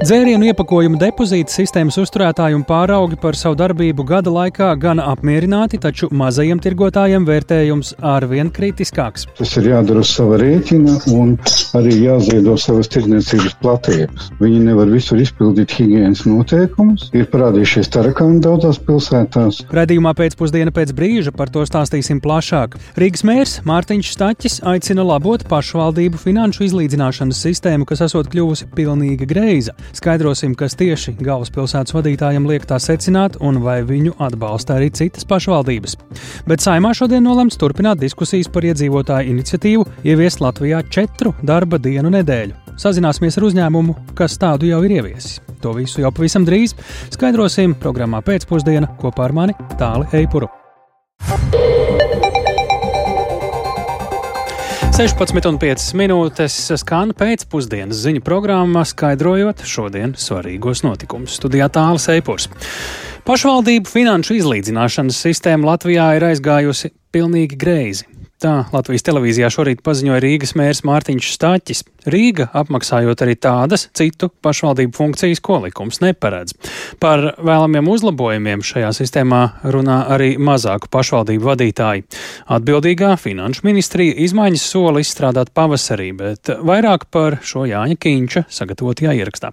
Dzērienu iepakojumu depozīta sistēmas uzturētāji un pāraugi par savu darbību gada laikā gan apmierināti, taču mazajiem tirgotājiem vērtējums arvien kritiskāks. Tas ir jādara uz sava rēķina un arī jāziedo savas tirdzniecības platības. Viņi nevar visur izpildīt higiēnas noteikumus. Ir parādījušies tarakāni daudzās pilsētās. Radījumā pēcpusdiena pēc brīža par to stāstīsim plašāk. Rīgas mērs Mārtiņš Staķis aicina labot pašvaldību finanšu izlīdzināšanas sistēmu, kas esot kļuvusi pilnīgi greiza. Skaidrosim, kas tieši galvaspilsētas vadītājiem liek tā secināt, un vai viņu atbalsta arī citas pašvaldības. Bet saimā šodien nolemts turpināt diskusijas par iedzīvotāju iniciatīvu ieviest Latvijā četru darba dienu nedēļu. Sazināsimies ar uzņēmumu, kas tādu jau ir ieviesis. To visu jau pavisam drīz skaidrosim programmā pēcpusdienā kopā ar mani Tāli Eipuru. 16,5 minūtes skan pēcpusdienas ziņu programma, skaidrojot šodienas svarīgos notikumus. Studijā tālāk Eipurs. Pašvaldību finanšu izlīdzināšanas sistēma Latvijā ir aizgājusi pilnīgi greizi. Tā Latvijas televīzijā šorīt paziņoja Rīgas mērs Mārtiņš Stāķis. Rīga apmaksājot arī tādas citu pašvaldību funkcijas, ko likums neparedz. Par vēlamiem uzlabojumiem šajā sistēmā runā arī mazāku pašvaldību vadītāji. Atbildīgā finanšu ministrija izmaiņas sola izstrādāt pavasarī, bet vairāk par šo Jāņa Kīņša sagatavotajā ierakstā.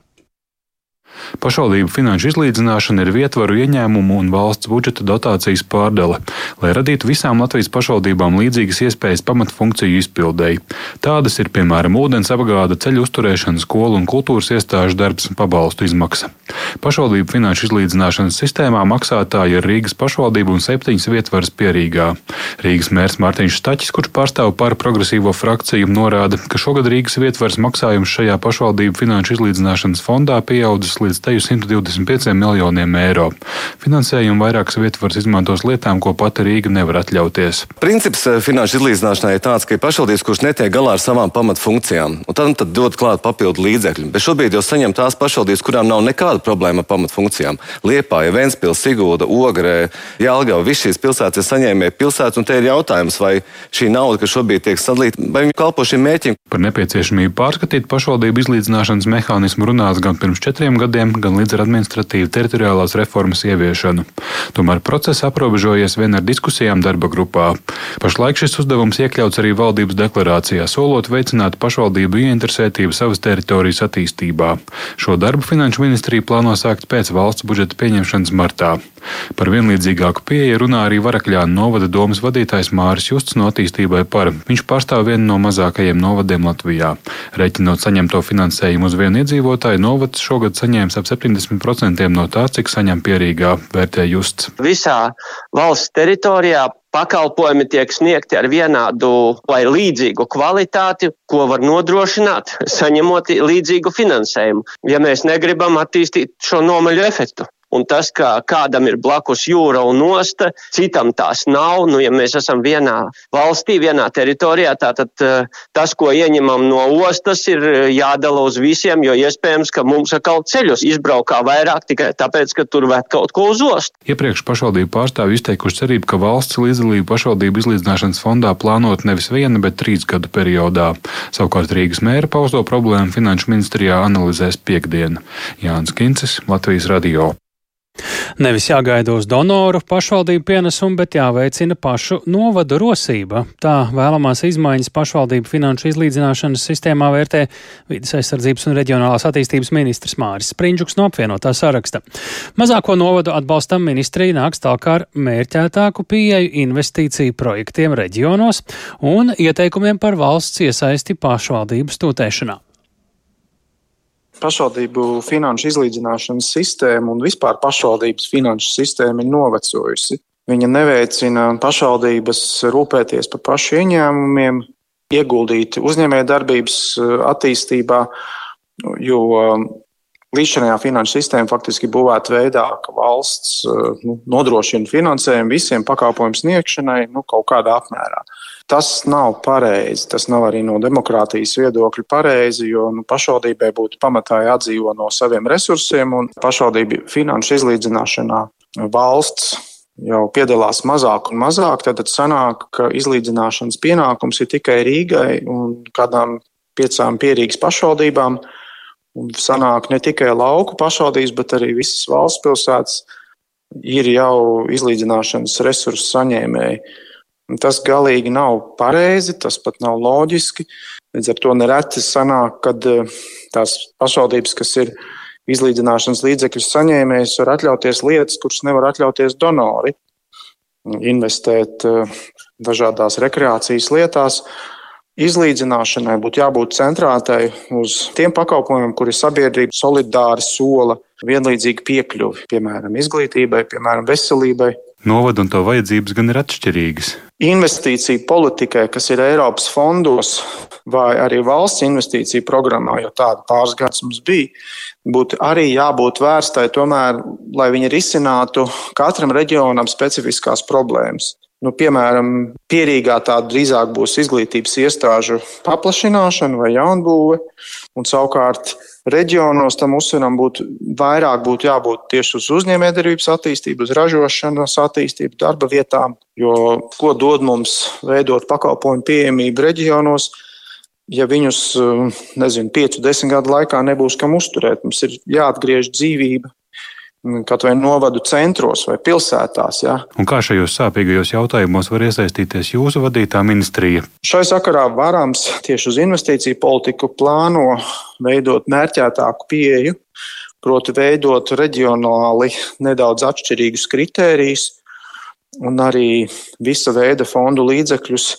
Pašvaldību finanšu izlīdzināšana ir vietvaru ieņēmumu un valsts budžeta dotācijas pārdale, lai radītu visām Latvijas pašvaldībām līdzīgas iespējas pamatfunkciju izpildēji. Tādas ir piemēram ūdens apgāde, ceļu uzturēšana, skolu un kultūras iestāžu darbs un pabalstu izmaksa. Pašvaldību finanšu izlīdzināšanas sistēmā maksātāji ir Rīgas pašvaldība un septiņas vietvaras pierīgā. Rīgas mērs Mārtiņš Staķis, kurš pārstāv par progresīvo frakciju, norāda, ka šogad Rīgas vietvaras maksājums šajā pašvaldību finanšu izlīdzināšanas fondā pieaudzis līdz teju 125 miljoniem eiro. Finansējumu vairākas vietvaras izmantos lietām, ko pati Rīga nevar atļauties. Princips eh, finanšu izlīdzināšanai ir tāds, ka ir pašvaldības, kurš netiek galā ar savām pamatfunkcijām, un tad, tad dod klāt papildu līdzekļu. Bet šobrīd jau saņem tās pašvaldības, kurām nav nekāda problēma ar pamatfunkcijām. Liepāja, Ventspils, Sigūda, Ogrē, Jālgava, visas šīs pilsētas ir saņēmēji pilsētas, un te ir jautājums, vai šī nauda, kas šobrīd tiek sadalīta, vai viņi kalpo šim mērķim. Par nepieciešamību pārskatīt pašvaldību izlīdzināšanas mehānismu runāts gan pirms četriem gadiem, gan līdz ar administratīvu teritoriālās reformas ieviešanu. Tomēr process aprobežojies vien ar diskusijām darba grupā. Pašlaik šis uzdevums iekļauts arī valdības deklarācijā, solot veicināt pašvaldību ieinteresētību savas teritorijas attīstībā. Šo darbu Finanšu ministrija plāno sākt pēc valsts budžeta pieņemšanas martā. Par vienlīdzīgāku pieeju runā arī Varakļāna novada domas vadītājs Māris Justs no attīstībai par. Viņš pārstāv vienu no mazākajiem novadiem Latvijā. Reiķinot saņemto finansējumu uz vienu iedzīvotāju, novads šogad saņēmis ap 70% no tā, cik saņem pierīgā, vērtē Justs. Visā valsts teritorijā pakalpojumi tiek sniegti ar vienādu vai līdzīgu kvalitāti, ko var nodrošināt, saņemot līdzīgu finansējumu, ja mēs negribam attīstīt šo nomaļu efektu. Un tas, ka kādam ir blakus jūra un osta, citam tās nav. Nu, ja mēs esam vienā valstī, vienā teritorijā, tad uh, tas, ko ieņemam no ostas, ir eh, jādala uz visiem, jo iespējams, ka mums atkal ceļus izbraukā vairāk tikai tāpēc, ka tur vēl kaut ko uz ostu. Iepriekš pašvaldību pārstāvji izteikuši cerību, ka valsts līdzdalību pašvaldību izlīdzināšanas fondā plānot nevis viena, bet trīs gadu periodā. Savukārt Rīgas mēra pausto problēmu Finanšu ministrijā analizēs piekdien. Jānis Kincis, Latvijas radio. Nevis jāgaida uz donoru pašvaldību pienesumu, bet jāveicina pašu novadu rosība. Tā vēlamās izmaiņas pašvaldību finanšu izlīdzināšanas sistēmā vērtē vidas aizsardzības un reģionālās attīstības ministrs Māris Sprindžuks no apvienotā saraksta. Mazāko novadu atbalstam ministrija nāks tālāk ar mērķētāku pieeju investīciju projektiem reģionos un ieteikumiem par valsts iesaisti pašvaldību stūtēšanā pašvaldību finanšu izlīdzināšanas sistēma un vispār pašvaldības finanšu sistēma ir novecojusi. Viņa neveicina pašvaldības rūpēties par pašu ieņēmumiem, ieguldīt uzņēmējdarbības eh, attīstībā, jo eh, līdzinājā finanšu sistēma faktiski būvēta veidā, ka valsts eh, nu, nodrošina finansējumu visiem pakalpojumu sniegšanai nu, kaut kādā apmērā. Tas nav pareizi. Tas nav arī no demokrātijas viedokļa pareizi, jo nu, pašvaldībai būtu pamatā jādzīvo no saviem resursiem un pašvaldību finanšu izlīdzināšanā valsts jau piedalās mazāk un mazāk, tad sanāk, ka izlīdzināšanas pienākums ir tikai Rīgai un kādām piecām pierīgas pašvaldībām. Un sanāk ne tikai lauku pašvaldības, bet arī visas valsts pilsētas ir jau izlīdzināšanas resursu saņēmēji. Tas galīgi nav pareizi, tas pat nav loģiski. Līdz ar to nereti sanāk, kad eh, tās pašvaldības, kas ir izlīdzināšanas līdzekļu saņēmējas, var atļauties lietas, kuras nevar atļauties donori. Investēt eh, dažādās rekreācijas lietās, Izlīdzināšanai būtu jābūt centrētai uz tiem pakalpojumiem, kuri sabiedrība solidāri sola vienlīdzīgu piekļuvi, piemēram, izglītībai, piemēram, veselībai. Novada un to vajadzības gan ir atšķirīgas. Investīcija politikai, kas ir Eiropas fondos vai arī valsts investīcija programmā, jo tāda pāris gadus mums bija, būtu arī jābūt vērstai tomēr, lai viņi risinātu katram reģionam specifiskās problēmas. Nu, piemēram, pierīgā tā drīzāk būs izglītības iestāžu paplašināšana vai jaunbūve, un savukārt reģionos tam uzsveram būtu vairāk būtu jābūt tieši uz uzņēmējdarbības attīstību, uz ražošanas attīstību, darba vietām, jo ko dod mums veidot pakalpojumu pieejamību reģionos, ja viņus, nezinu, piecu, desmit gadu laikā nebūs kam uzturēt. Mums ir jāatgriež dzīvība kaut vai novadu centros vai pilsētās. Ja. Un kā šajos sāpīgajos jautājumos var iesaistīties jūsu vadītā ministrija? Šai sakarā varams tieši uz investīciju politiku plāno veidot mērķētāku pieeju, proti veidot reģionāli nedaudz atšķirīgus kritērijus un arī visa veida fondu līdzekļus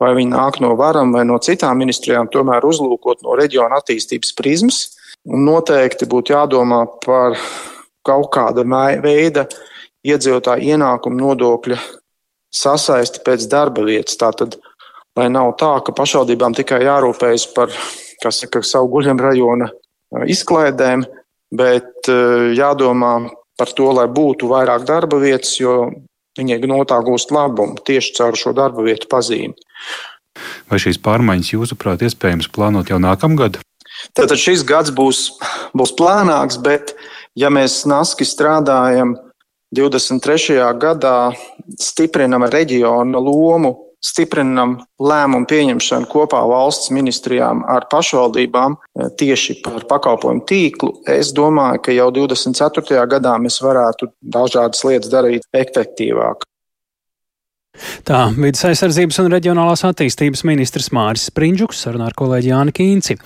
vai viņi nāk no varam vai no citām ministrijām, tomēr uzlūkot no reģiona attīstības prizmas. Un noteikti būtu jādomā par kaut kāda veida iedzīvotāju ienākuma nodokļa sasaisti pēc darba vietas. Tātad, lai nav tā, ka pašvaldībām tikai jārūpējas par saka, savu guļam rajona izklaidēm, bet jādomā par to, lai būtu vairāk darba vietas, jo viņi notā gūst labumu tieši caur šo darba vietu pazīmi. Vai šīs pārmaiņas, jūsuprāt, iespējams plānot jau nākamgad? Tātad šis gads būs, būs plānāks, bet uh, Ja mēs naski strādājam 23. gadā, stiprinam reģionu lomu, stiprinam lēmumu pieņemšanu kopā valsts ministrijām ar pašvaldībām eh, tieši par pakalpojumu tīklu, es domāju, ka jau 24. gadā mēs varētu dažādas lietas darīt efektīvāk. Tā vidas aizsardzības un reģionālās attīstības ministrs Māris Sprindžuks sarunā ar kolēģi Jāni Kīnci.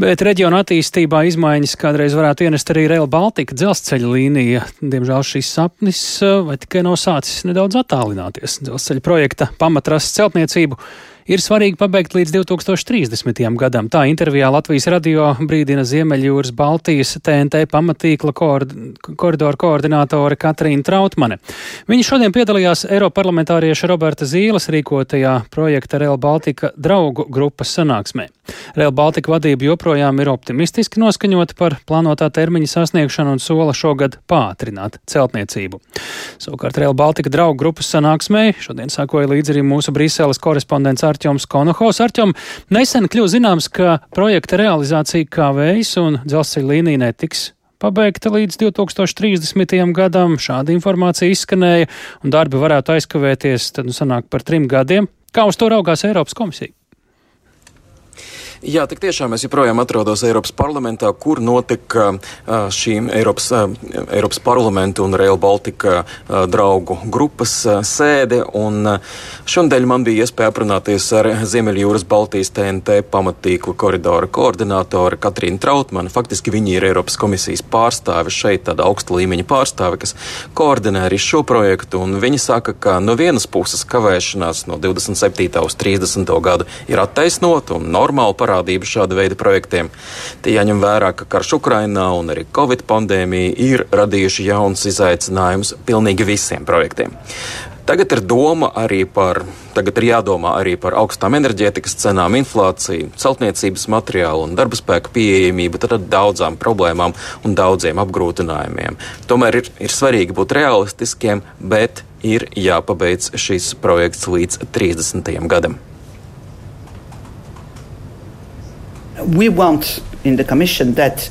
Bet reģiona attīstībā izmaiņas kādreiz varētu ienest arī Rail Baltica dzelzceļa līnija. Diemžēl šis sapnis eh, vai tikai nav sācis nedaudz attālināties. Dzelzceļa projekta pamatrasts celtniecību ir svarīgi pabeigt līdz 2030. gadam. Tā intervijā Latvijas radio brīdina Ziemeļjūras Baltijas TNT pamatīkla koridoru koordinātore Katrīna Trautmane. Viņa šodien piedalījās Eiroparlamentārieša Roberta Zīles rīkotajā projekta Real Baltica draugu grupas sanāksmē. Real Baltica vadība joprojām ir optimistiski noskaņota par plānotā termiņa sasniegšanu un sola šogad pātrināt celtniecību. Savukārt Real Baltica draugu grupas sanāksmē šodien sākoja līdzi arī mūsu Briseles korespondents Arčs. Arķoms Konohovs. Arķom, nesen kļūst zināms, ka projekta realizācija kavējas un dzelzceļa līnija netiks pabeigta līdz 2030. gadam. Šāda informācija izskanēja, un darbi varētu aizkavēties, tad nu sanāk par trim gadiem. Kā uz to raugās Eiropas komisija? Jā, tik tiešām es joprojām atrodos Eiropas parlamentā, kur notika šī Eiropas, Eiropas parlamenta un Rail Baltica draugu grupas sēde. Šodien man bija iespēja aprunāties ar Ziemeļjūras Baltijas TNT pamatīklu koridora koordinātoru Katrīnu Trautmanu. Faktiski viņi ir Eiropas komisijas pārstāve šeit, tāda augsta līmeņa pārstāve, kas koordinē arī šo projektu. Viņi saka, ka no vienas puses kavēšanās no 27. uz 30. gadu ir attaisnota un normāla parādība šāda veida projektiem. Tie jāņem vērā, ka karš Ukrainā un arī Covid pandēmija ir radījuši jauns izaicinājums pilnīgi visiem projektiem. Tagad ir doma arī par, tagad ir jādomā arī par augstām enerģētikas cenām, inflāciju, celtniecības materiālu un darba spēku pieejamību, tad daudzām problēmām un daudziem apgrūtinājumiem. Tomēr ir, ir svarīgi būt realistiskiem, bet ir jāpabeidz šis projekts līdz 30. gadam. We want in the Commission that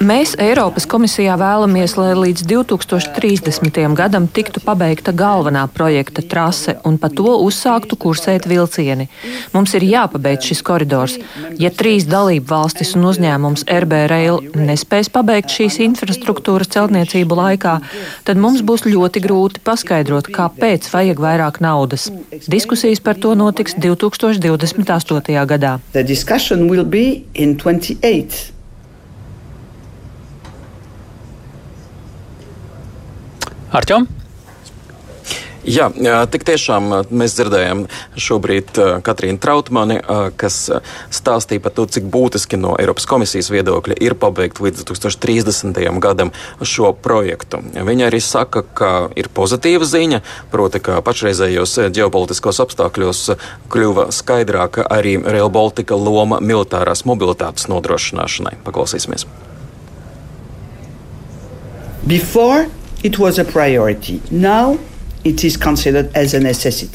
Mēs Eiropas komisijā vēlamies, lai līdz 2030. gadam tiktu pabeigta galvenā projekta trase un pa to uzsāktu kursēt vilcieni. Mums ir jāpabeidz šis koridors. Ja trīs dalību valstis un uzņēmums RB Rail nespēs pabeigt šīs infrastruktūras celtniecību laikā, tad mums būs ļoti grūti paskaidrot, kāpēc vajag vairāk naudas. Diskusijas par to notiks 2028. gadā. 28. Arčom? Jā, tik tiešām mēs dzirdējām šobrīd Katrīnu Trautmani, kas stāstīja par to, cik būtiski no Eiropas komisijas viedokļa ir pabeigt līdz 2030. gadam šo projektu. Viņa arī saka, ka ir pozitīva ziņa, proti, ka pašreizējos ģeopolitiskos apstākļos kļuva skaidrāka arī Rail Baltica loma militārās mobilitātes nodrošināšanai. Paklausīsimies! Before it was a priority. Now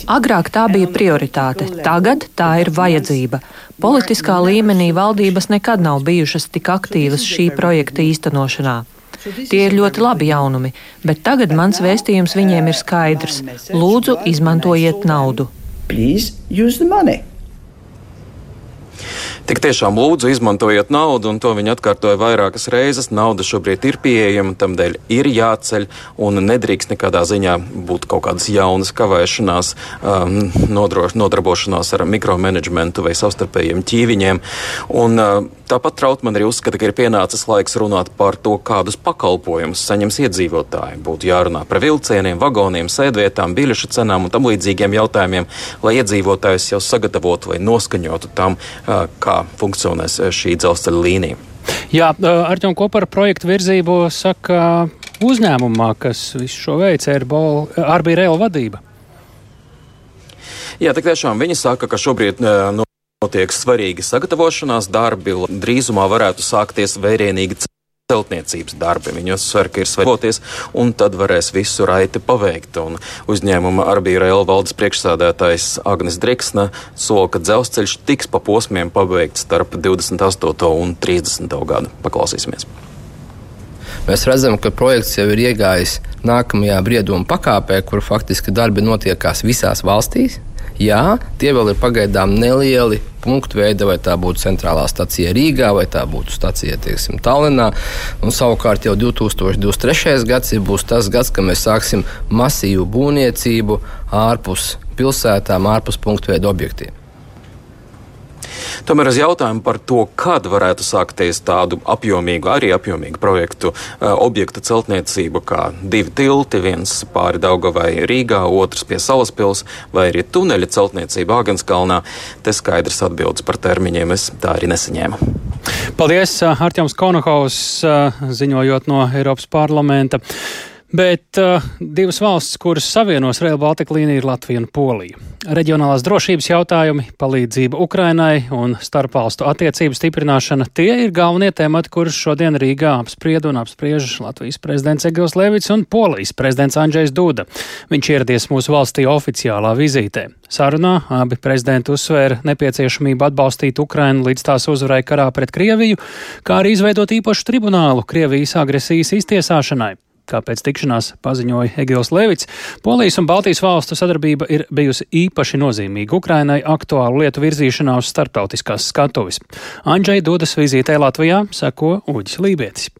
Agrāk tā bija prioritāte, tagad tā ir vajadzība. Politiskā līmenī valdības nekad nav bijušas tik aktīvas šī projekta īstenošanā. Tie ir ļoti labi jaunumi, bet tagad mans vēstījums viņiem ir skaidrs. Lūdzu, izmantojiet naudu. Please use the money. Tik tiešām lūdzu izmantojiet naudu, un to viņi atkārtoja vairākas reizes. Nauda šobrīd ir pieejama, tam dēļ ir jāceļ, un nedrīkst nekādā ziņā būt kaut kādas jaunas kavēšanās, um, nodroš, nodarbošanās ar mikromanagementu vai savstarpējiem ķīviņiem. Un, uh, tāpat Trautmann arī uzskata, ka ir pienācis laiks runāt par to, kādus pakalpojumus saņems iedzīvotāji. Būtu jārunā par vilcieniem, vagoniem, sēdvietām, biļešu cenām un tam līdzīgiem jautājumiem, lai iedzīvotājus jau sagatavotu vai noskaņotu tam, uh, kā kā funkcionēs eh, šī dzelzceļa līnija. Jā, eh, Arķom kopā ar projektu virzību saka uzņēmumā, kas visu šo veids, RBI Real vadība. Jā, tik tiešām viņi saka, ka šobrīd eh, notiek svarīgi sagatavošanās darbi, drīzumā varētu sākties vērienīgi celtniecības darbi. Viņi uzsver, ka ir svarīgoties, un tad varēs visu raiti paveikt. Un uzņēmuma Arbija Rail valdes priekšsādātājs Agnes Driksna sola, ka dzelzceļš tiks pa posmiem pabeigts starp 28. un 30. gadu. Paklausīsimies! Mēs redzam, ka projekts jau ir iegājis nākamajā brieduma pakāpē, kur faktiski darbi notiekās visās valstīs. Jā, tie vēl ir pagaidām nelieli punktu veidi, vai tā būtu centrālā stacija Rīgā, vai tā būtu stacija tieksim, Tallinā. Un, savukārt jau 2023. gads būs tas gads, kad mēs sāksim masīvu būvniecību ārpus pilsētām, ārpus punktu veidu objektiem. Tomēr uz jautājumu par to, kad varētu sākties tādu apjomīgu, arī apjomīgu projektu uh, objektu celtniecība, kā divi tilti, viens pāri Daugavai Rīgā, otrs pie Salaspils, vai arī tuneļa celtniecība Āgenskalnā, te skaidrs atbildes par termiņiem es tā arī nesaņēmu. Paldies, Artjoms Konohaus, ziņojot no Eiropas parlamenta. Bet uh, divas valstis, kuras savienos Rail Baltica līniju, ir Latvija un Polija. Reģionālās drošības jautājumi, palīdzība Ukrainai un starpvalstu attiecību stiprināšana - tie ir galvenie temati, kurus šodien Rīgā apsprieda un apspriež Latvijas prezidents Egils Levits un Polijas prezidents Andrzejs Duda. Viņš ieradies mūsu valstī oficiālā vizītē. Sarunā abi prezidenti uzsvēra nepieciešamību atbalstīt Ukrainu līdz tās uzvarai karā pret Krieviju, kā arī izveidot īpašu tribunālu Krievijas agresijas iztiesāšanai. Kā pēc tikšanās paziņoja Egils Levits, Polijas un Baltijas valstu sadarbība ir bijusi īpaši nozīmīga Ukrainai aktuālu lietu virzīšanā uz starptautiskās skatuves. Andžai dodas vizītē Latvijā, seko Uģis Lībietis.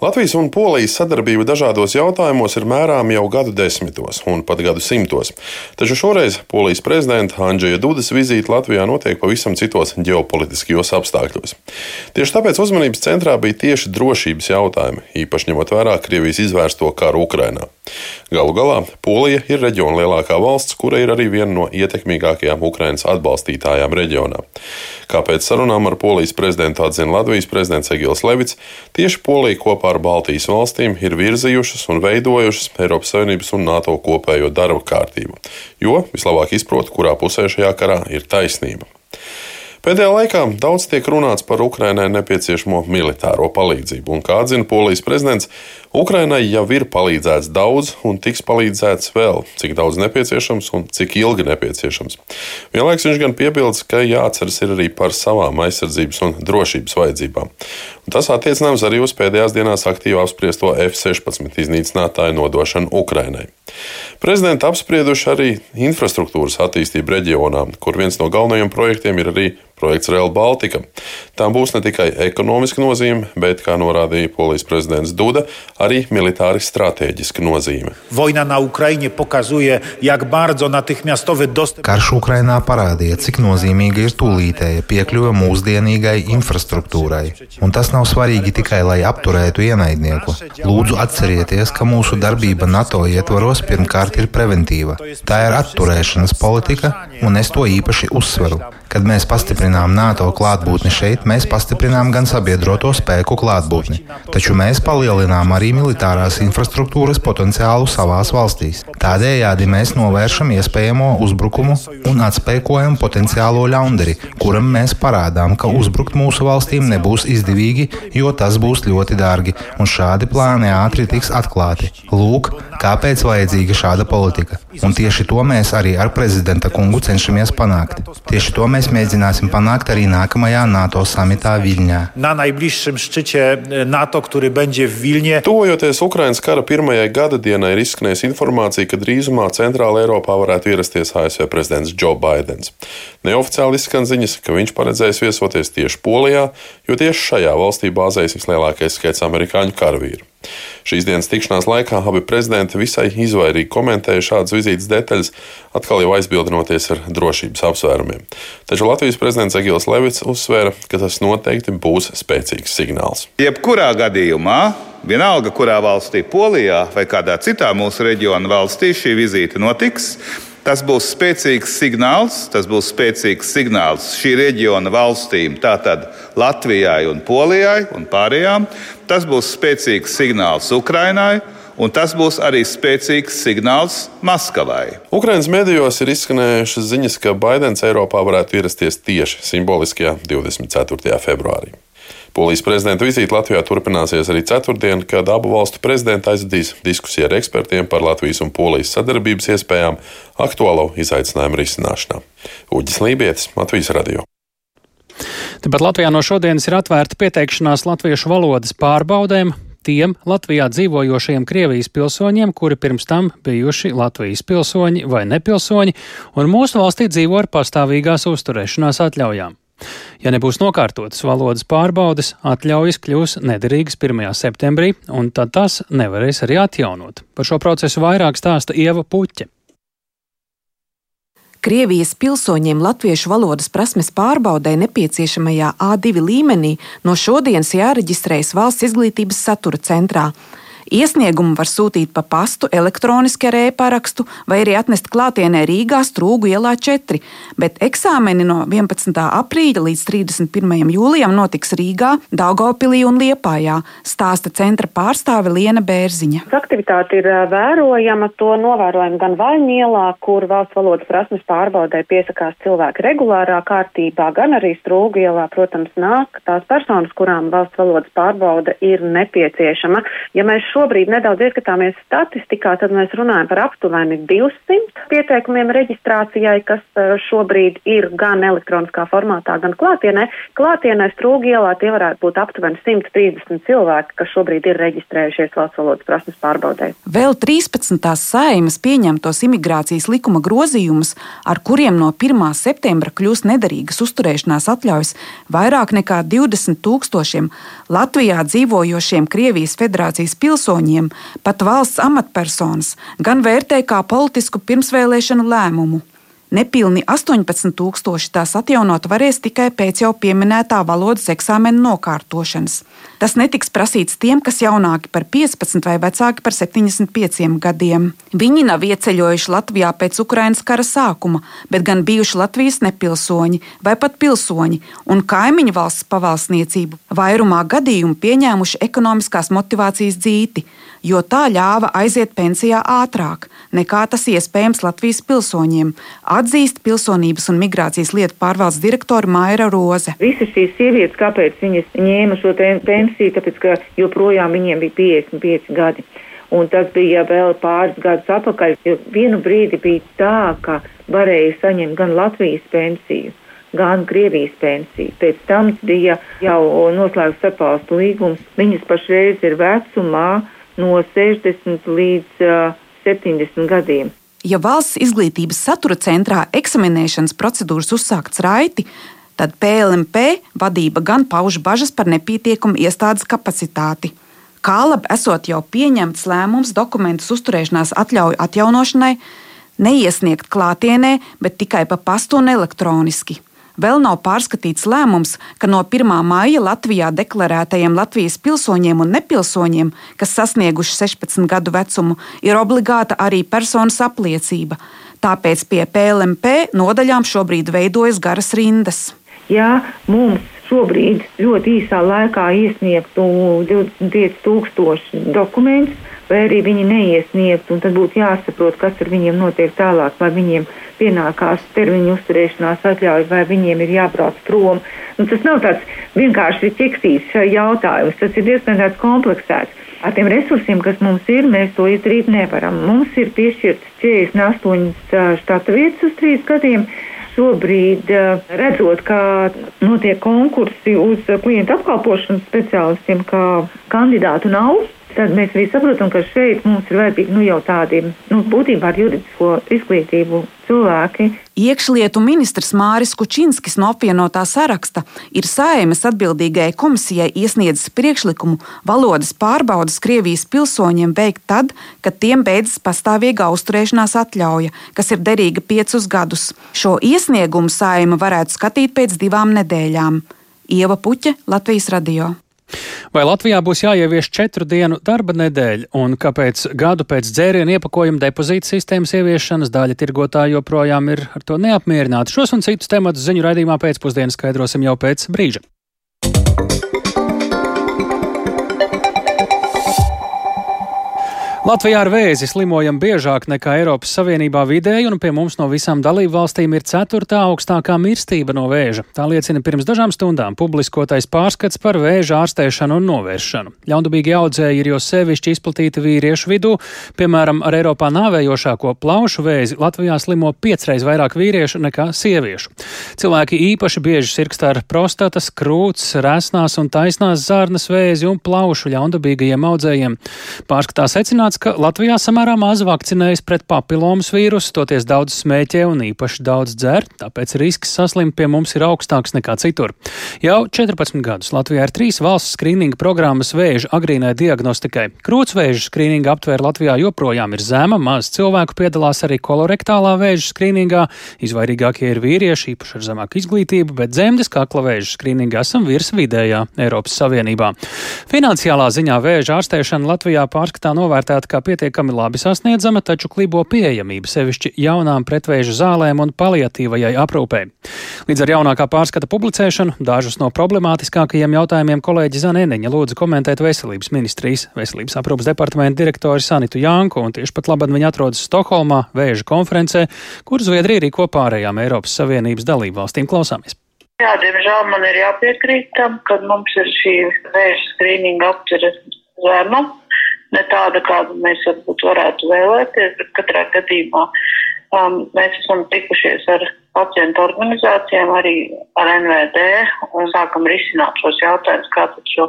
Latvijas un Polijas sadarbība dažādos jautājumos ir mērāma jau gadu desmitos un pat gadu simtos. Taču šoreiz Polijas prezidenta Andrzeja Dudas vizīte Latvijā notiek pavisam citos ģeopolitiskajos apstākļos. Tieši tāpēc uzmanības centrā bija tieši drošības jautājumi, īpaši ņemot vērā Krievijas izvērsto karu Ukrainā. Galu galā Polija ir reģiona lielākā valsts, kura ir arī viena no ietekmīgākajām Ukrainas atbalstītājām reģionā. Kāpēc sarunām ar Polijas prezidentu atzina Latvijas prezidents Egils Levits, tieši Polija kopā ar Baltijas valstīm ir virzījušas un veidojušas Eiropas Savienības un NATO kopējo darba kārtību, jo vislabāk izprot, kurā pusē šajā karā ir taisnība. Pēdējā laikā daudz tiek runāts par Ukrainai nepieciešamo militāro palīdzību, un kā atzina Polijas prezidents, Ukrainai jau ir palīdzēts daudz un tiks palīdzēts vēl, cik daudz nepieciešams un cik ilgi nepieciešams. Vienlaikus viņš gan piebilst, ka jāatceras arī par savām aizsardzības un drošības vajadzībām. Un tas attiecināms arī uz pēdējās dienās aktīvi apspriesto F-16 iznīcinātāju nodošanu Ukrainai. Prezidenti apsprieduši arī infrastruktūras attīstību reģionā, kur viens no galvenajiem projektiem ir arī projekts Real Baltica. Tām būs ne tikai ekonomiska nozīme, bet, kā norādīja polijas prezidents Duda, arī militāri stratēģiska nozīme. Karš Ukrainā parādīja, cik nozīmīga ir tūlītēja piekļuve mūsdienīgai infrastruktūrai. Un tas nav svarīgi tikai, lai apturētu ienaidnieku. Lūdzu, atcerieties, ka mūsu darbība NATO ietvaros pirmkārt ir preventīva. Tā ir atturēšanas politika, un es to īpaši uzsveru. Kad mēs pastiprinām NATO klātbūtni šeit, mēs pastiprinām gan sabiedroto spēku klātbūtni, taču mēs palielinām arī militārās infrastruktūras potenciālu savās valstīs. Tādējādi mēs novēršam iespējamo uzbrukumu un atspēkojam potenciālo ļaundari, kuram mēs parādām, ka uzbrukt mūsu valstīm nebūs izdevīgi, jo tas būs ļoti dārgi, un šādi plāni ātri tiks atklāti. Lūk, kāpēc vajadzīga šāda politika. Un tieši to mēs arī ar prezidenta kungu cenšamies panākt. Tieši to mēs mēs mēģināsim panākt arī nākamajā NATO samitā Viļņā. Na najbliższym szczycie e, NATO, który będzie w Vilnie. Tuvojoties Ukrainas kara pirmajai gada dienai, ir izskanējusi informācija, ka drīzumā Centrāla Eiropā varētu ierasties ASV prezidents Joe Bidenis. Neoficiāli izskan ziņas, ka viņš paredzējis viesoties tieši Polijā, jo tieši šajā valstī bāzējas vislielākais skaits amerikāņu karavīru. Šīs dienas tikšanās laikā abi prezidenti visai izvairīgi komentēja šādas vizītes detaļas, atkal jau aizbildinoties ar drošības apsvērumiem. Taču Latvijas prezidents Egils Levits uzsvēra, ka tas noteikti būs spēcīgs signāls. Jebkurā gadījumā Vienalga, kurā valstī, Polijā vai kādā citā mūsu reģiona valstī šī vizīte notiks, Tas būs spēcīgs signāls, tas būs spēcīgs signāls šī reģiona valstīm, tātad Latvijai un Polijai un pārējām. Tas būs spēcīgs signāls Ukrainai. Un tas būs arī spēcīgs signāls Maskavai. Ukraiņas medijos ir izskanējušas ziņas, ka Baidens Eiropā varētu ierasties tieši simboliskajā 24. februārī. Polijas prezidenta vizīte Latvijā turpināsies arī ceturtdien, kad abu valstu prezidenti aizvedīs diskusiju ar ekspertiem par Latvijas un Polijas sadarbības iespējām aktuālo izaicinājumu risināšanā. Uģis Lībietis, Latvijas radio. Tāpat Latvijā no šodienas ir atvērta pieteikšanās latviešu valodas pārbaudēm tiem Latvijā dzīvojošiem Krievijas pilsoņiem, kuri pirms tam bijuši Latvijas pilsoņi vai nepilsoņi, un mūsu valstī dzīvo ar pastāvīgās uzturēšanās atļaujām. Ja nebūs nokārtotas valodas pārbaudes, atļaujas kļūs nederīgas 1. septembrī, un tad tas nevarēs arī atjaunot. Par šo procesu vairāk stāsta Ieva Puķa. Krievijas pilsoņiem latviešu valodas prasmes pārbaudē nepieciešamajā A2 līmenī no šodienas jāreģistrējas valsts izglītības satura centrā. Iesniegumu var sūtīt pa pastu, elektroniski ar e-parakstu vai arī atnest klātienē Rīgā Strūgu ielā 4, bet eksāmeni no 11. aprīļa līdz 31. jūlijam notiks Rīgā, Daugopilī un Liepājā, stāsta centra pārstāve Liena Bērziņa. Aktivitāte ir vērojama, to novērojam gan Vaļņielā, kur valsts valodas prasmes pārbaudē piesakās cilvēki regulārā kārtībā, gan arī Strūgu ielā, protams, nāk tās personas, kurām valsts valodas pārbauda ir nepieciešama. Ja mēs šo šobrīd nedaudz ieskatāmies statistikā, tad mēs runājam par aptuveni 200 pieteikumiem reģistrācijai, kas e, šobrīd ir gan elektroniskā formātā, gan klātienē. Klātienē strūgielā tie varētu būt aptuveni 130 cilvēki, kas šobrīd ir reģistrējušies valsts valodas prasmes pārbaudē. Vēl 13. saimas pieņemtos imigrācijas likuma grozījumus, ar kuriem no 1. septembra kļūs nederīgas uzturēšanās atļaujas vairāk nekā 20 tūkstošiem Latvijā dzīvojošiem Krievijas federācijas pilsoņiem pilsoņiem, pat valsts amatpersonas, gan vērtē kā politisku pirmsvēlēšanu lēmumu. Nepilni 18,000 tās atjaunot varēs tikai pēc jau pieminētā valodas eksāmena nokārtošanas. Tas netiks prasīts tiem, kas jaunāki par 15 vai vecāki par 75 gadiem. Viņi nav ieceļojuši Latvijā pēc Ukrainas kara sākuma, bet gan bijuši Latvijas nepilsoņi vai pat pilsoņi un kaimiņu valsts pavalsniecību, vairumā gadījumu pieņēmuši ekonomiskās motivācijas dzīti jo tā ļāva aiziet pensijā ātrāk. Nekā tas iespējams Latvijas pilsoņiem, atzīst pilsonības un migrācijas lietu pārvaldes direktora Maira Roze. Visas šīs sievietes, kāpēc viņas ņēma šo pensiju, tāpēc ka joprojām viņiem bija 55 gadi. Un tas bija vēl pāris gadus atpakaļ, vienu brīdi bija tā, ka varēja saņemt gan Latvijas pensiju, gan Krievijas pensiju. Pēc tam bija jau noslēgts starpvalstu līgums. Viņas pašreiz ir vecumā no 60 līdz uh, 70 gadiem. Ja valsts izglītības satura centrā eksaminēšanas procedūras uzsākts raiti, tad PLMP vadība gan pauž bažas par nepietiekumu iestādes kapacitāti. Kā labi esot jau pieņemts lēmums dokumentus uzturēšanās atļauju atjaunošanai, neiesniegt klātienē, bet tikai pa pastu un elektroniski. Vēl nav pārskatīts lēmums, ka no 1. maija Latvijā deklarētajiem Latvijas pilsoņiem un nepilsoņiem, kas sasnieguši 16 gadu vecumu, ir obligāta arī personas apliecība. Tāpēc pie PLMP nodaļām šobrīd veidojas garas rindas. Jā, mums šobrīd ļoti īsā laikā iesniegtu 25,000 dokumentus, vai arī viņi neiesniegtu, un tad būtu jāsaprot, kas ar viņiem notiek tālāk, vai viņiem pienākās termiņu uzturēšanās atļauja, vai viņiem ir jābrauc prom. Nu, tas nav tāds vienkārši ķeksīts jautājums, tas ir diezgan tāds kompleksēts. Ar tiem resursiem, kas mums ir, mēs to izdarīt nevaram. Mums ir piešķirtas 48 štata vietas uz trīs gadiem šobrīd, eh, redzot, kā notiek konkursi uz klientu apkalpošanas speciālistiem, kā kandidātu nav, tad mēs arī saprotam, ka šeit mums ir vajadzīgi nu, jau tādi nu, būtībā ar juridisko izglītību cilvēki. Iekšlietu ministrs Māris Kučinskis no apvienotā saraksta ir Saimas atbildīgajai komisijai iesniedzis priekšlikumu valodas pārbaudas Krievijas pilsoņiem veikt tad, kad tiem beidzas pastāvīga uzturēšanās atļauja, kas ir derīga piecus gadus. Šo iesniegumu Saima varētu skatīt pēc divām nedēļām. Ieva Puķa, Latvijas radio. Vai Latvijā būs jāievieš četru dienu darba nedēļa, un kāpēc gadu pēc dzērienu iepakojuma depozīta sistēmas ieviešanas daļa tirgotāji joprojām ir ar to neapmierināti? Šos un citus tematus ziņu raidījumā pēcpusdienā skaidrosim jau pēc brīža. Latvijā ar vēzi slimojam biežāk nekā Eiropas Savienībā vidēji, un pie mums no visām dalību valstīm ir ceturtā augstākā mirstība no vēža. Tā liecina pirms dažām stundām publiskotais pārskats par vēža ārstēšanu un novēršanu. Ļaundabīgi audzēji ir jo sevišķi izplatīti vīriešu vidū, piemēram, ar Eiropā nāvējošāko plaušu vēzi Latvijā slimo piecreiz vairāk vīriešu nekā sieviešu. Cilvēki īpaši bieži sirgst ar prostatas, krūts, resnās un taisnās zārnas vēzi un plaušu ļaundabīgajiem audzējiem. Pārskatā secināts, secināts, ka Latvijā samērā maz vakcinējas pret papilomas vīrusu, toties daudz smēķē un īpaši daudz dzer, tāpēc risks saslimt pie mums ir augstāks nekā citur. Jau 14 gadus Latvijā ir trīs valsts skrīninga programmas vēža agrīnai diagnostikai. Krūtsvēža skrīninga aptvēra Latvijā joprojām ir zema, maz cilvēku piedalās arī kolorektālā vēža skrīningā, izvairīgākie ir vīrieši, īpaši ar zemāku izglītību, bet dzemdes kakla vēža skrīningā esam virs vidējā Eiropas Savienībā. Finansiālā ziņā vēža ārstēšana Latvijā pārskatā novērtēta novērtēta kā pietiekami labi sasniedzama, taču klibo pieejamība sevišķi jaunām pretvēža zālēm un paliatīvajai aprūpē. Līdz ar jaunākā pārskata publicēšanu dažus no problemātiskākajiem jautājumiem kolēģi Zanēniņa lūdza komentēt veselības ministrijas veselības aprūpas departamenta direktori Sanitu Janku, un tieši pat labāk viņa atrodas Stokholmā vēža konferencē, kur Zviedrija rīko pārējām Eiropas Savienības dalību valstīm klausāmies. Jā, diemžēl man ir jāpiekrīt tam, ka mums ir šī vēža skrīninga aptveres zema ne tāda, kādu mēs varbūt varētu vēlēties, bet katrā gadījumā um, mēs esam tikušies ar pacientu organizācijām, arī ar NVD un sākam risināt šos jautājumus, kā tad šo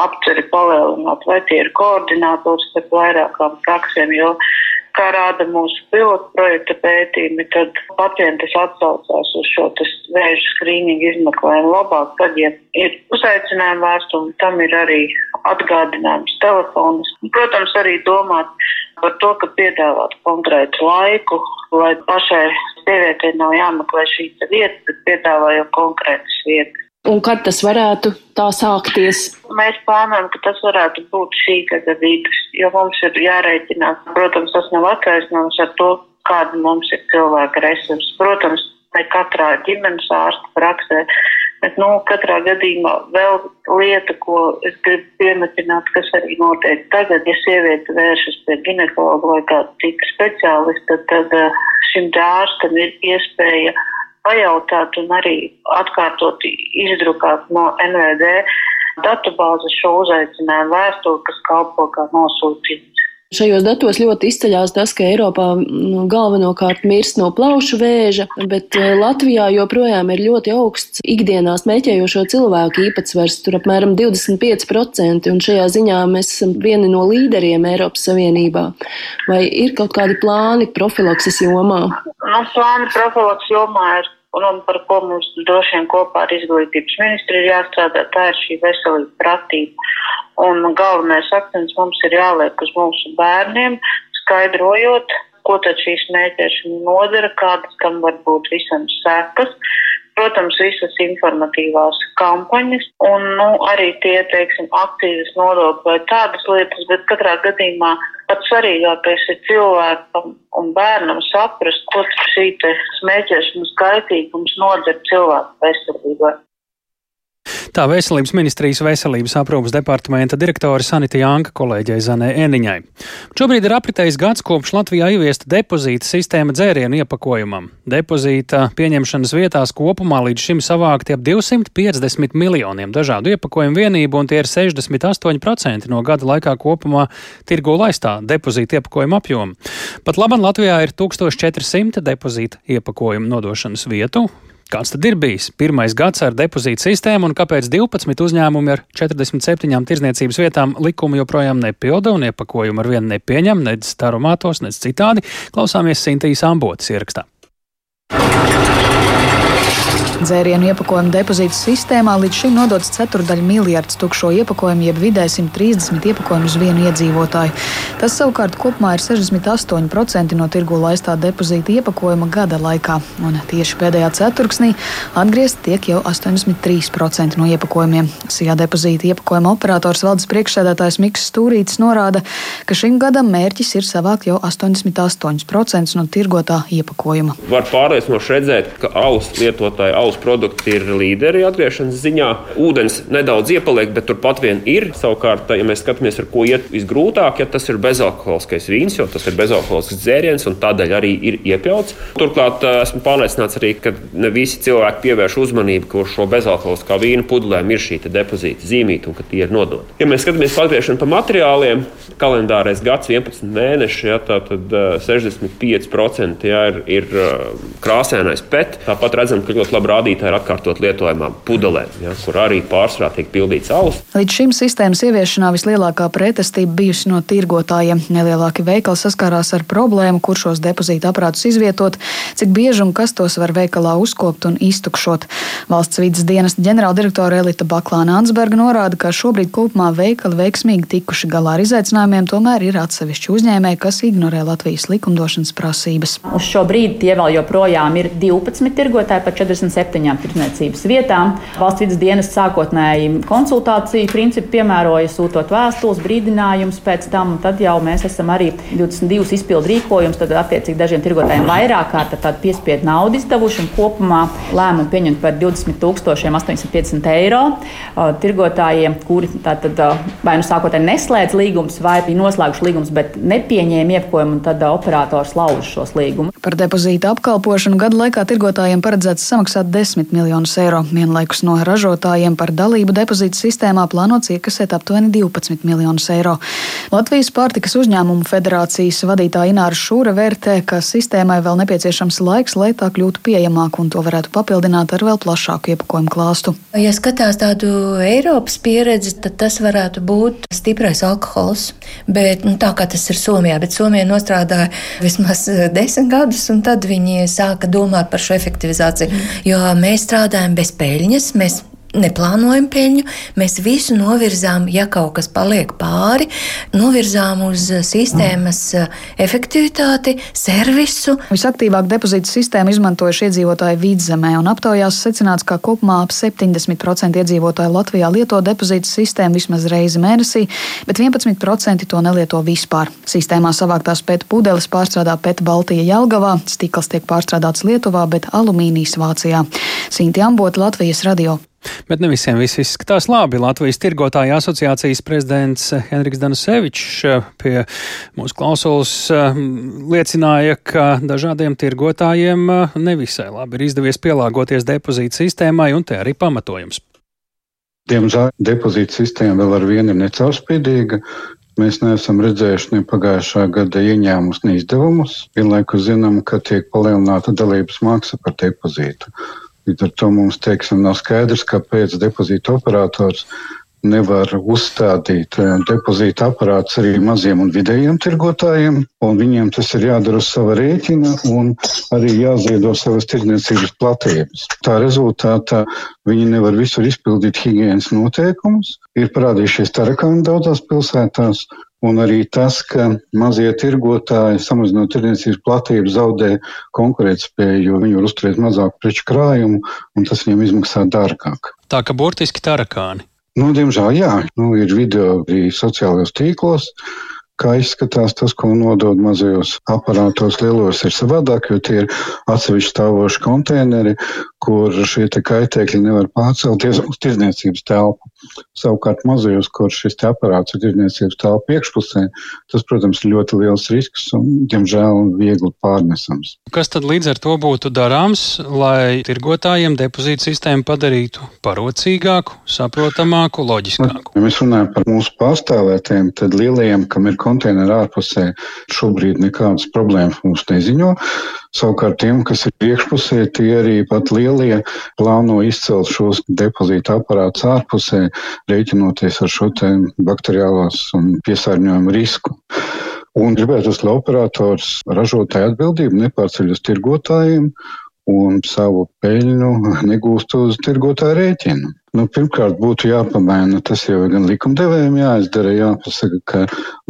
apceri palielināt, vai tie ir koordinātors starp vairākām praksēm, jo kā rāda mūsu pilotu projekta pētījumi, tad pacientis atsaucās uz šo vēža skrīningu izmeklējumu labāk, tad, ja ir uzaicinājuma vēstule, tam ir arī atgādinājums telefonus. Protams, arī domāt par to, ka piedāvāt konkrētu laiku, lai pašai sievietei nav jāmeklē šī vieta, bet piedāvājot konkrētas vietas. Un kad tas varētu tā sākties? Mēs plānojam, ka tas varētu būt šī gada vidus, jo mums ir jārēķinās. Protams, tas nav attaisnojums ar to, kāda mums ir cilvēka resursi. Protams, ne katrā ģimenes ārsta praksē Bet, nu, katrā gadījumā vēl lieta, ko es gribu piemetināt, kas arī notiek tagad, ja sieviete vēršas pie ginekologa vai kāda cita speciālista, tad eh, šim ārstam ir iespēja pajautāt un arī atkārtot izdrukāt no NVD datubāzes šo uzaicinājumu vēstuli, kas kalpo kā nosūtījums. Šajos datos ļoti izceļās tas, ka Eiropā nu, galvenokārt mirst no plaušu vēža, bet eh, Latvijā joprojām ir ļoti augsts ikdienā smēķējošo cilvēku īpatsvars, tur apmēram 25%, un šajā ziņā mēs esam vieni no līderiem Eiropas Savienībā. Vai ir kaut kādi plāni profilakses jomā? Nu, plāni profilakses jomā ir un, un par ko mums droši vien kopā ar izglītības ministru ir jāstrādā, tā ir šī veselība pratība. Un galvenais akcents mums ir jāliek uz mūsu bērniem, skaidrojot, ko tad šī smēķēšana nodara, kādas tam var būt visam sekas. Protams, visas informatīvās kampaņas un nu, arī tie, teiksim, akcijas nodokļi vai tādas lietas, bet katrā gadījumā pats svarīgākais ir cilvēkam un bērnam saprast, ko šī smēķēšanas kaitīgums nodara cilvēku veselībai. Tā veselības ministrijas veselības aprūpas departamenta direktore Sanita Janka kolēģei Zanē Eniņai. Šobrīd ir apritējis gads, kopš Latvijā ieviesta depozīta sistēma dzērienu iepakojumam. Depozīta pieņemšanas vietās kopumā līdz šim savākti ap 250 miljoniem dažādu iepakojumu vienību, un tie ir 68% no gada laikā kopumā tirgu laistā depozīta iepakojuma apjoma. Pat labam Latvijā ir 1400 depozīta iepakojumu nodošanas vietu. Kāds tad ir bijis pirmais gads ar depozītu sistēmu un kāpēc 12 uzņēmumi ar 47 tirzniecības vietām likumu joprojām nepilda un iepakojumu ar vienu nepieņem, nedz tarumātos, nedz citādi? Klausāmies Sintīs Ambotas ierakstā. Dzērienu iepakojumu depozītu sistēmā līdz šim nodots ceturdaļa miljards tukšo iepakojumu, jeb vidēji 130 iepakojumu uz vienu iedzīvotāju. Tas savukārt kopumā ir 68% no tirgu laistā depozīta iepakojuma gada laikā, un tieši pēdējā ceturksnī atgriezt tiek jau 83% no iepakojumiem. Sijā depozīta iepakojuma operators valdes priekšsēdētājs Miks Stūrītis norāda, ka šim gadam mērķis ir savākt jau 88% no tirgotā iepakojuma. Var pārliecinoši redzēt, ka alus lietotāji, alus produkti ir līderi atgriešanas ziņā. Ūdens nedaudz iepaliek, bet turpat vien ir. Savukārt, ja mēs skatāmies, ar ko iet visgrūtāk, ja tas ir bezalkoholiskais vīns, jo tas ir bezalkoholisks dzēriens un tādēļ arī ir iepļauts. Turklāt esmu pārliecināts arī, ka ne visi cilvēki pievērš uzmanību, ka uz šo bezalkoholiskā vīna pudelēm ir šī depozīta zīmīta un ka tie ir nodoti. Ja mēs skatāmies atgriešanu pa materiāliem, kalendārais gads 11 mēneši, ja, tad 65% ja, ir, ir krāsainais pēc. Tāpat redzam, ka ļoti labi rādītāji ir atkārtot lietojamām pudelēm, ja, kur arī pārsvarā tiek pildīts alus. Līdz šim sistēmas ieviešanā vislielākā pretestība bijusi no tirgotājiem. Nelielāki veikali saskārās ar problēmu, kur šos depozīta aparātus izvietot, cik bieži un kas tos var veikalā uzkopt un iztukšot. Valsts vidas dienas ģenerāldirektore Elita Baklāna Ansberga norāda, ka šobrīd kopumā veikali veiksmīgi tikuši galā ar izaicinājumiem, tomēr ir atsevišķi uzņēmēji, kas ignorē Latvijas likumdošanas prasības. Uz šo brīdi tie vēl joprojām ir 12 tirgotāji par 47 septiņām tirdzniecības vietām. Valsts vidas dienas sākotnēji konsultāciju principu piemēroja, sūtot vēstules, brīdinājumus pēc tam. Tad jau mēs esam arī 22 izpildu rīkojumus, tad attiecīgi dažiem tirgotājiem vairāk kārt tādu piespiedu naudu izdevuši un kopumā lēmumu pieņemt par 20 850 eiro tirgotājiem, kuri tātad vai nu sākotnēji neslēdz līgumus, vai bija noslēguši līgumus, bet nepieņēma iepakojumu, un tad operators lauž šos līgumus. Par depozītu apkalpošanu gadu laikā tirgotājiem paredzēts samaksāt 10 miljonus eiro. Vienlaikus no ražotājiem par dalību depozītu sistēmā plānots iekasēt aptuveni 12 miljonus eiro. Latvijas pārtikas uzņēmumu federācijas vadītāja Ināra Šūra vērtē, ka sistēmai vēl nepieciešams laiks, lai tā kļūtu pieejamāka un to varētu papildināt ar vēl plašāku iepakojumu klāstu. Ja skatās tādu Eiropas pieredzi, tad tas varētu būt stiprais alkohols. Bet, nu, tā kā tas ir Somijā, bet Somija nostrādāja vismaz desmit gadus, un tad viņi sāka domāt par šo efektivizāciju. Jo mēs strādājam bez peļņas, mēs neplānojam peļņu, mēs visu novirzām, ja kaut kas paliek pāri, novirzām uz sistēmas efektivitāti, servisu. Visaktīvāk depozītu sistēmu izmantojuši iedzīvotāji vidzemē, un aptaujās secināts, ka kopumā ap 70% iedzīvotāju Latvijā lieto depozītu sistēmu vismaz reizi mēnesī, bet 11% to nelieto vispār. Sistēmā savāktās pēc pudeles pārstrādā pēc Baltija Jelgavā, stikls tiek pārstrādāts Lietuvā, bet alumīnijas Vācijā. Sinti Ambota, Latvijas radio. Bet ne visiem viss izskatās labi. Latvijas tirgotāja asociācijas prezidents Henriks Danusevičs pie mūsu klausulas liecināja, ka dažādiem tirgotājiem nevisai labi ir izdevies pielāgoties depozītu sistēmai, un te arī pamatojums. Diemžēl depozīta sistēma vēl ar vienu ir necaurspīdīga. Mēs neesam redzējuši ne pagājušā gada ieņēmumus, ne izdevumus. Vienlaikus zinām, ka tiek palielināta dalības maksa par depozītu. Līdz ar to mums teiksim, nav skaidrs, kāpēc depozīta operators nevar uzstādīt eh, depozīta aparātus arī maziem un vidējiem tirgotājiem, un viņiem tas ir jādara uz sava rēķina un arī jāziedo savas tirdzniecības platības. Tā rezultātā viņi nevar visur izpildīt higienas noteikumus. Ir parādījušies tarakāni daudzās pilsētās, Un arī tas, ka mazie tirgotāji, samazinot tirdzniecības platību, zaudē konkurētspēju, jo viņi var uzturēt mazāku preču krājumu, un tas viņiem izmaksā dārgāk. Tā ka burtiski tarakāni. Nu, diemžēl, jā, nu, ir video arī sociālajos tīklos. Kā izskatās tas, ko nodod mazajos aparātos, lielos ir savādāk, jo tie ir atsevišķi stāvoši konteineri, kur šie kaitēkļi nevar pārcelties uz tirdzniecības telpu. Savukārt mazajos, kur šis aparāts ir tirdzniecības telpa iekšpusē, tas, protams, ir ļoti liels risks un, diemžēl, viegli pārnesams. Kas tad līdz ar to būtu darāms, lai tirgotājiem depozītu sistēmu padarītu parocīgāku, saprotamāku, loģiskāku? Ja mēs runājam par mūsu pārstāvētiem, tad lielajiem, kam ir konteineri ārpusē, šobrīd nekādas problēmas mums neziņo. Savukārt tiem, kas ir iekšpusē, tie arī pat lielie plāno izcelt šos depozīta aparātus ārpusē, rēķinoties ar šo bakteriālās un piesārņojumu risku. Un gribētu, lai operators ražotāju atbildību nepārceļ uz tirgotājiem un savu peļņu negūst uz tirgotāju rēķinu. Nu, pirmkārt, būtu jāpamaina, tas jau gan likumdevējiem jāizdara, jāpasaka, ka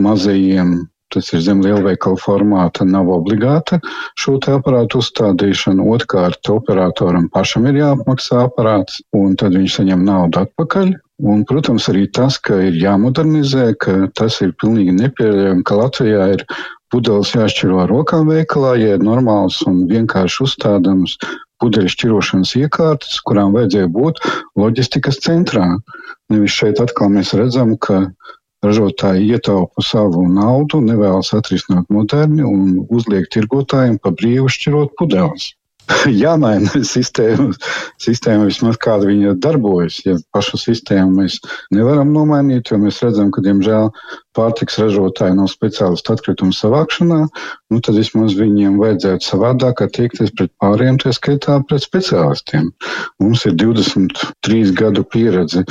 mazajiem tas ir zem lielveikala formāta, nav obligāta šo aparātu uzstādīšana. Otrkārt, operatoram pašam ir jāapmaksā aparāts, un tad viņš saņem naudu atpakaļ. Un, protams, arī tas, ka ir jāmodernizē, ka tas ir pilnīgi nepieļaujami, ka Latvijā ir pudeles jāšķiro ar rokām veikalā, ja ir normāls un vienkārši uzstādāms pudeļu šķirošanas iekārtas, kurām vajadzēja būt loģistikas centrā. Nevis šeit atkal mēs redzam, ka Ražotāji ietaupa savu naudu, nevēlas atrisināt moderni un uzliek tirgotājiem pa brīvu šķirot pudeles. jāmaina sistēma, sistēma vismaz kāda viņa darbojas. Ja pašu sistēmu mēs nevaram nomainīt, jo mēs redzam, ka, diemžēl, pārtiks ražotāji nav speciālisti atkritumu savākšanā, nu tad vismaz viņiem vajadzētu savādāk attiekties pret pāriem, tie skaitā pret speciālistiem. Mums ir 23 gadu pieredze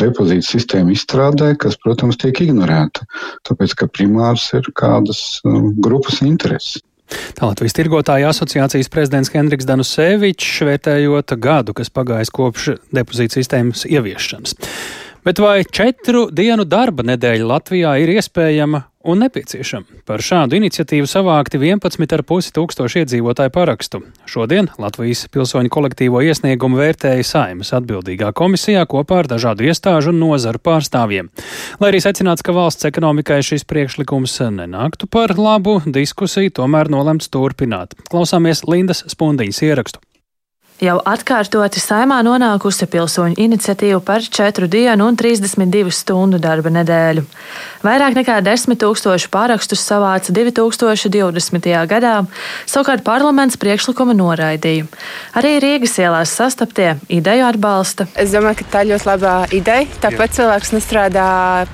depozīta sistēma izstrādē, kas, protams, tiek ignorēta, tāpēc, ka primārs ir kādas um, grupas intereses. Tā Latvijas tirgotāja asociācijas prezidents Hendriks Danusevičs vērtējot gadu, kas pagājis kopš depozīta sistēmas ieviešanas. Bet vai četru dienu darba nedēļa Latvijā ir iespējama un nepieciešama? Par šādu iniciatīvu savākti 11,5 tūkstoši iedzīvotāju parakstu. Šodien Latvijas pilsoņu kolektīvo iesniegumu vērtēja Saimas atbildīgā komisijā kopā ar dažādu iestāžu un nozaru pārstāvjiem. Lai arī secināts, ka valsts ekonomikai šis priekšlikums nenāktu par labu, diskusiju tomēr nolemts turpināt. Klausāmies Lindas Spundiņas ierakstu. Jau atkārtoti saimā nonākusi pilsoņu iniciatīva par 4 dienu un 32 stundu darba nedēļu. Vairāk nekā 10 tūkstoši pārakstus savāca 2020. gadā, savukārt parlaments priekšlikumu noraidīja. Arī Rīgas ielās sastaptie ideju atbalsta. Es domāju, ka tā ir ļoti laba ideja. Tāpat Jā. cilvēks nestrādā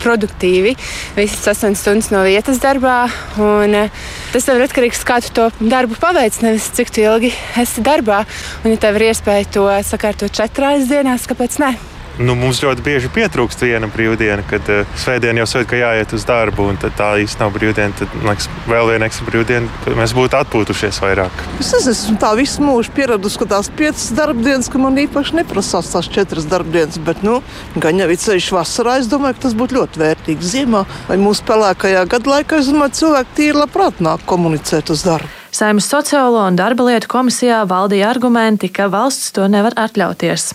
produktīvi visas 8 stundas no vietas darbā. Un, eh, tas ir atkarīgs no tā, kā tu to darbu paveic, nevis cik ilgi esi darbā. Un, ja tev ir iespēja to sakārtot četrās dienās, kāpēc ne? Nu, mums ļoti bieži pietrūkst viena brīvdiena, kad uh, svētdiena jau svētdiena, ka jāiet uz darbu, un tā īsti nav brīvdiena. Tad, liekas, vēl viena ekstra brīvdiena, kad mēs būtu atpūtušies vairāk. Es esmu tā visu mūžu pieradusi, ka tās piecas darbdienas, ka man īpaši neprasās tās četras darbdienas, bet, nu, gan jau ir ceļš vasarā, es domāju, ka tas būtu ļoti vērtīgi ziemā vai mūsu pelēkajā gadu laikā. Es domāju, cilvēki tīri labprāt nāk komunicēt uz darbu. Saimnes sociālo un darba lietu komisijā valdīja argumenti, ka valsts to nevar atļauties.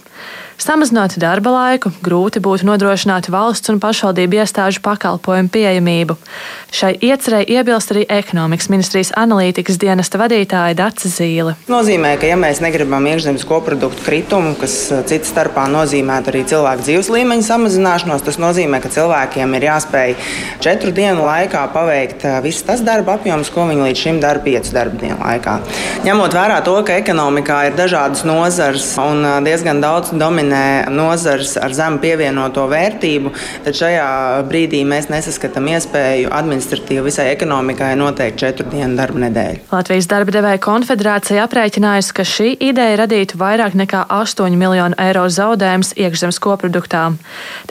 Samazinot darba laiku, grūti būtu nodrošināt valsts un pašvaldību iestāžu pakalpojumu pieejamību. Šai iecerei iebilst arī ekonomikas ministrijas analītikas dienesta vadītāja Dāca Zīle. Tas nozīmē, ka ja mēs negribam iekšzemes koproduktu kritumu, kas uh, cits starpā nozīmētu arī cilvēku dzīves līmeņa samazināšanos, tas nozīmē, ka cilvēkiem ir jāspēj četru dienu laikā paveikt uh, viss tas darba apjoms, ko viņi līdz šim dara piecu darba dienu laikā. Ņemot vērā to, ka ekonomikā ir dažādas nozars un uh, diezgan daudz dominē dominē nozars ar zemu pievienoto vērtību, tad šajā brīdī mēs nesaskatām iespēju administratīvi visai ekonomikai noteikt četru dienu darba nedēļu. Latvijas darba devēja konfederācija aprēķinājusi, ka šī ideja radītu vairāk nekā 8 miljonu eiro zaudējumus iekšzemes koproduktām.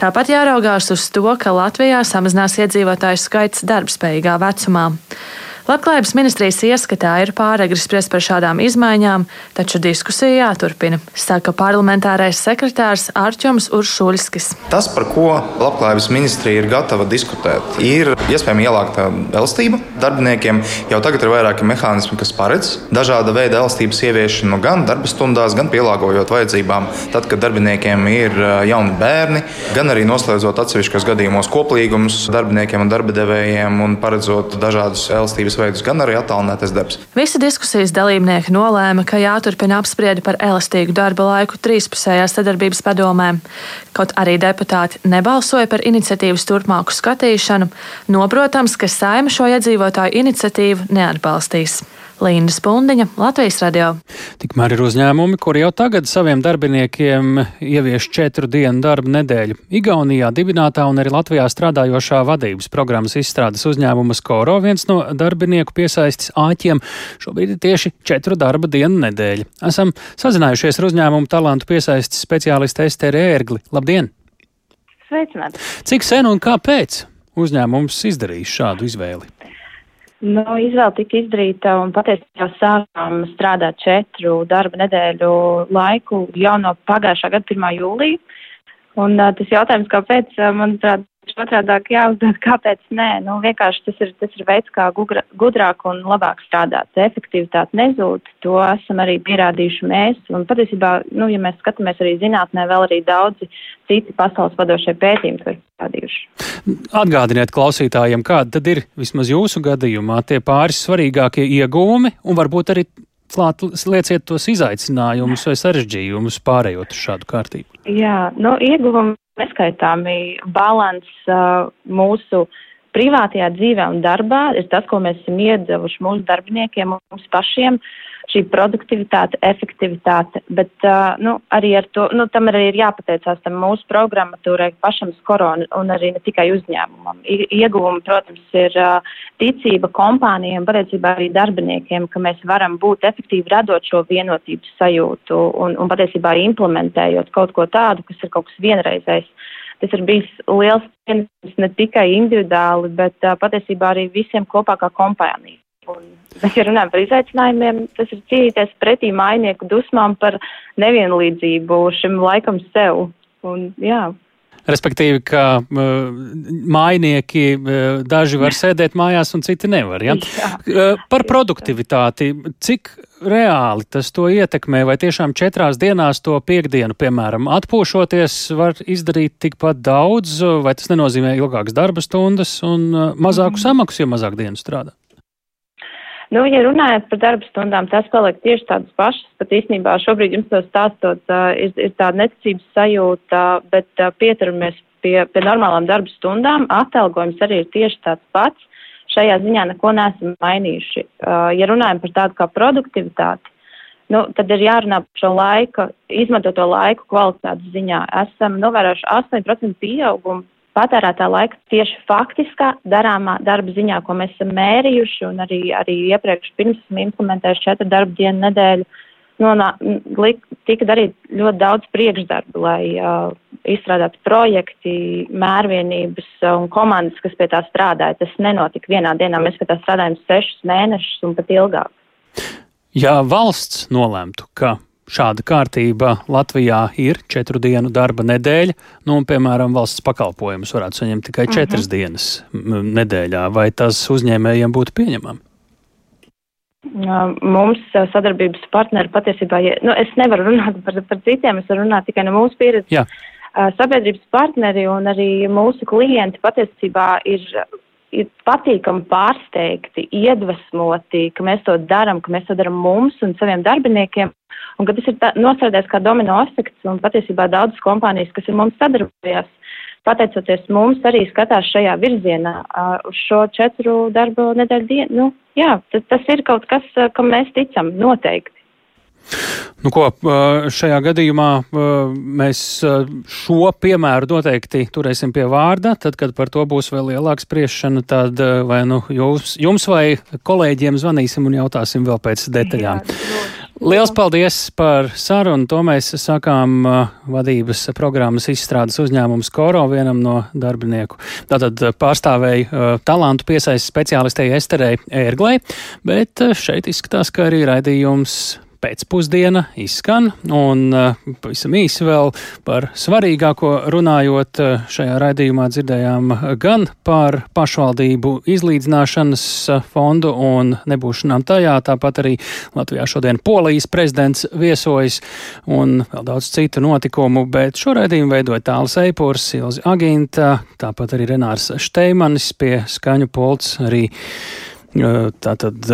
Tāpat jāraugās uz to, ka Latvijā samazinās iedzīvotāju skaits darbspējīgā vecumā. Labklājības ministrijas ieskatā ir pāragri spriest par šādām izmaiņām, taču diskusija jāturpina, saka parlamentārais sekretārs Arčuns Uršuļskis. Tas, par ko Labklājības ministrija ir gatava diskutēt, ir iespējama ielāgta elastība. Darbiniekiem jau tagad ir vairāki mehānismi, kas paredz dažāda veida elastības ieviešanu gan darba stundās, gan pielāgojot vajadzībām, tad, kad darbiniekiem ir jauni bērni, gan arī noslēdzot atsevišķos gadījumos koplīgumus darbiniekiem un darba devējiem un paredzot dažādus elastības sadarbības veidus, gan arī attālinātais darbs. Visi diskusijas dalībnieki nolēma, ka jāturpina apspriedi par elastīgu darba laiku trīspusējās sadarbības padomē. Kaut arī deputāti nebalsoja par iniciatīvas turpmāku skatīšanu, noprotams, ka saima šo iedzīvotāju iniciatīvu neatbalstīs. Līna Spundiņa, Latvijas radio. Tikmēr ir uzņēmumi, kuri jau tagad saviem darbiniekiem ievieš četru dienu darba nedēļu. Igaunijā dibinātā un arī Latvijā strādājošā vadības programmas izstrādes uzņēmuma Skoro viens no darbinieku piesaistis āķiem šobrīd ir tieši četru darba dienu nedēļa. Esam sazinājušies ar uzņēmumu talantu piesaistis speciālistu Esteri Ērgli. Labdien! Sveicināti! Cik sen un kāpēc uzņēmums izdarījis šādu izvēli? Nu, izvēle tika izdarīta un patiesībā sākām strādāt četru darba nedēļu laiku jau no pagājušā gada 1. jūlija. Un uh, tas jautājums, kāpēc, uh, manuprāt, otrādāk jāuzdod, kāpēc nē. Nu, vienkārši tas ir, tas ir veids, kā gugra, gudrāk un labāk strādāt. Efektivitāte nezūd, to esam arī pierādījuši mēs. Un patiesībā, nu, ja mēs skatāmies arī zinātnē, vēl arī daudzi citi pasaules vadošie pētījumi to ir pierādījuši. Atgādiniet klausītājiem, kāda tad ir vismaz jūsu gadījumā tie pāris svarīgākie ieguvumi un varbūt arī klāt lieciet tos izaicinājumus vai sarežģījumus pārējot uz šādu kārtību. Jā, nu, ieguvumi neskaitāmi balans uh, mūsu privātajā dzīvē un darbā ir tas, ko mēs esam iedevuši mūsu darbiniekiem, mums pašiem. Šī produktivitāte, efektivitāte, bet uh, nu, arī ar to, nu, tam arī ir jāpateicās tam mūsu programmatūrai, pašam skoronu un arī ne tikai uzņēmumam. Ieguvumi, protams, ir uh, ticība kompānijām, patiesībā arī darbiniekiem, ka mēs varam būt efektīvi radot šo vienotības sajūtu un, un patiesībā implementējot kaut ko tādu, kas ir kaut kas vienreizējs. Tas ir bijis liels pienesums ne tikai individuāli, bet uh, patiesībā arī visiem kopā kā kompānija. Un mēs ja runājam par izaicinājumiem, tas ir cīnīties pretī mainieku dusmām par nevienlīdzību šim laikam sev. Un, jā. Respektīvi, ka uh, mājnieki uh, daži var sēdēt mājās un citi nevar. Ja? Uh, par produktivitāti. Cik reāli tas to ietekmē? Vai tiešām četrās dienās to piekdienu, piemēram, atpūšoties, var izdarīt tikpat daudz, vai tas nenozīmē ilgākas darba stundas un mazāku mm. samaksu, jo mazāk dienu strādā? Nu, ja runājot par darba stundām, tas paliek tieši tādas pašas. Pat īstenībā šobrīd jums to stāstot, uh, ir, ir tāda neticības sajūta, bet uh, pieturamies pie, pie normālām darba stundām. Atalgojums arī ir tieši tāds pats. Šajā ziņā neko neesam mainījuši. Uh, ja runājam par tādu kā produktivitāti, nu, tad ir jārunā par šo laiku, izmantoto laiku kvalitātes ziņā. Esam novērojuši 8% pieaugumu patērētā laika tieši faktiskā darāmā darba ziņā, ko mēs esam mērījuši un arī, arī iepriekš pirms esam implementējuši četru darba dienu nedēļu. Nonā, lik, tika darīt ļoti daudz priekšdarbu, lai uh, izstrādātu projekti, mērvienības un komandas, kas pie tā strādāja. Tas nenotika vienā dienā. Mēs pie tā strādājam sešus mēnešus un pat ilgāk. Ja valsts nolēmtu, ka šāda kārtība Latvijā ir četru dienu darba nedēļa, nu, un, piemēram, valsts pakalpojumus varētu saņemt tikai četras uh mhm. -huh. dienas nedēļā, vai tas uzņēmējiem būtu pieņemami? Mums sadarbības partneri patiesībā, nu, es nevaru runāt par, par citiem, es varu runāt tikai no mūsu pieredzes. Jā. Sabiedrības partneri un arī mūsu klienti patiesībā ir, ir patīkami pārsteigti, iedvesmoti, ka mēs to darām, ka mēs to darām mums un saviem darbiniekiem. Un ka tas ir nosēdēs kā domino efekts un patiesībā daudzas kompānijas, kas ir mums sadarbojās, pateicoties mums, arī skatās šajā virzienā uz šo četru darbu nedēļu dienu. Nu, jā, tas, tas ir kaut kas, kam mēs ticam noteikti. Nu, ko, šajā gadījumā mēs šo piemēru noteikti turēsim pie vārda. Tad, kad par to būs vēl lielāka spriešana, tad vai nu jums, jums vai kolēģiem zvanīsim un jautāsim vēl pēc detaļām. Liels paldies par sarunu. To mēs sakām uh, vadības programmas izstrādes uzņēmums Koro vienam no darbinieku. Tātad pārstāvēja talantu piesaist speciālistei Esterei Ērglei, bet šeit izskatās, ka arī raidījums pēcpusdiena izskan, un uh, pavisam īsi vēl par svarīgāko runājot, uh, šajā raidījumā dzirdējām gan par pašvaldību izlīdzināšanas uh, fondu un nebūšanām tajā, tāpat arī Latvijā šodien Polijas prezidents viesojas un vēl daudz citu notikumu, bet šo raidījumu veidoja Tāls Eipurs, Ilzi Aginta, tāpat arī Renārs Šteimanis pie skaņu polts arī Tātad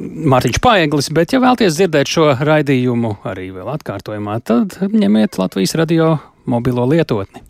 Mārtiņš Paeglis, bet ja vēlties dzirdēt šo raidījumu arī vēl atkārtojumā, tad ņemiet Latvijas radio mobilo lietotni.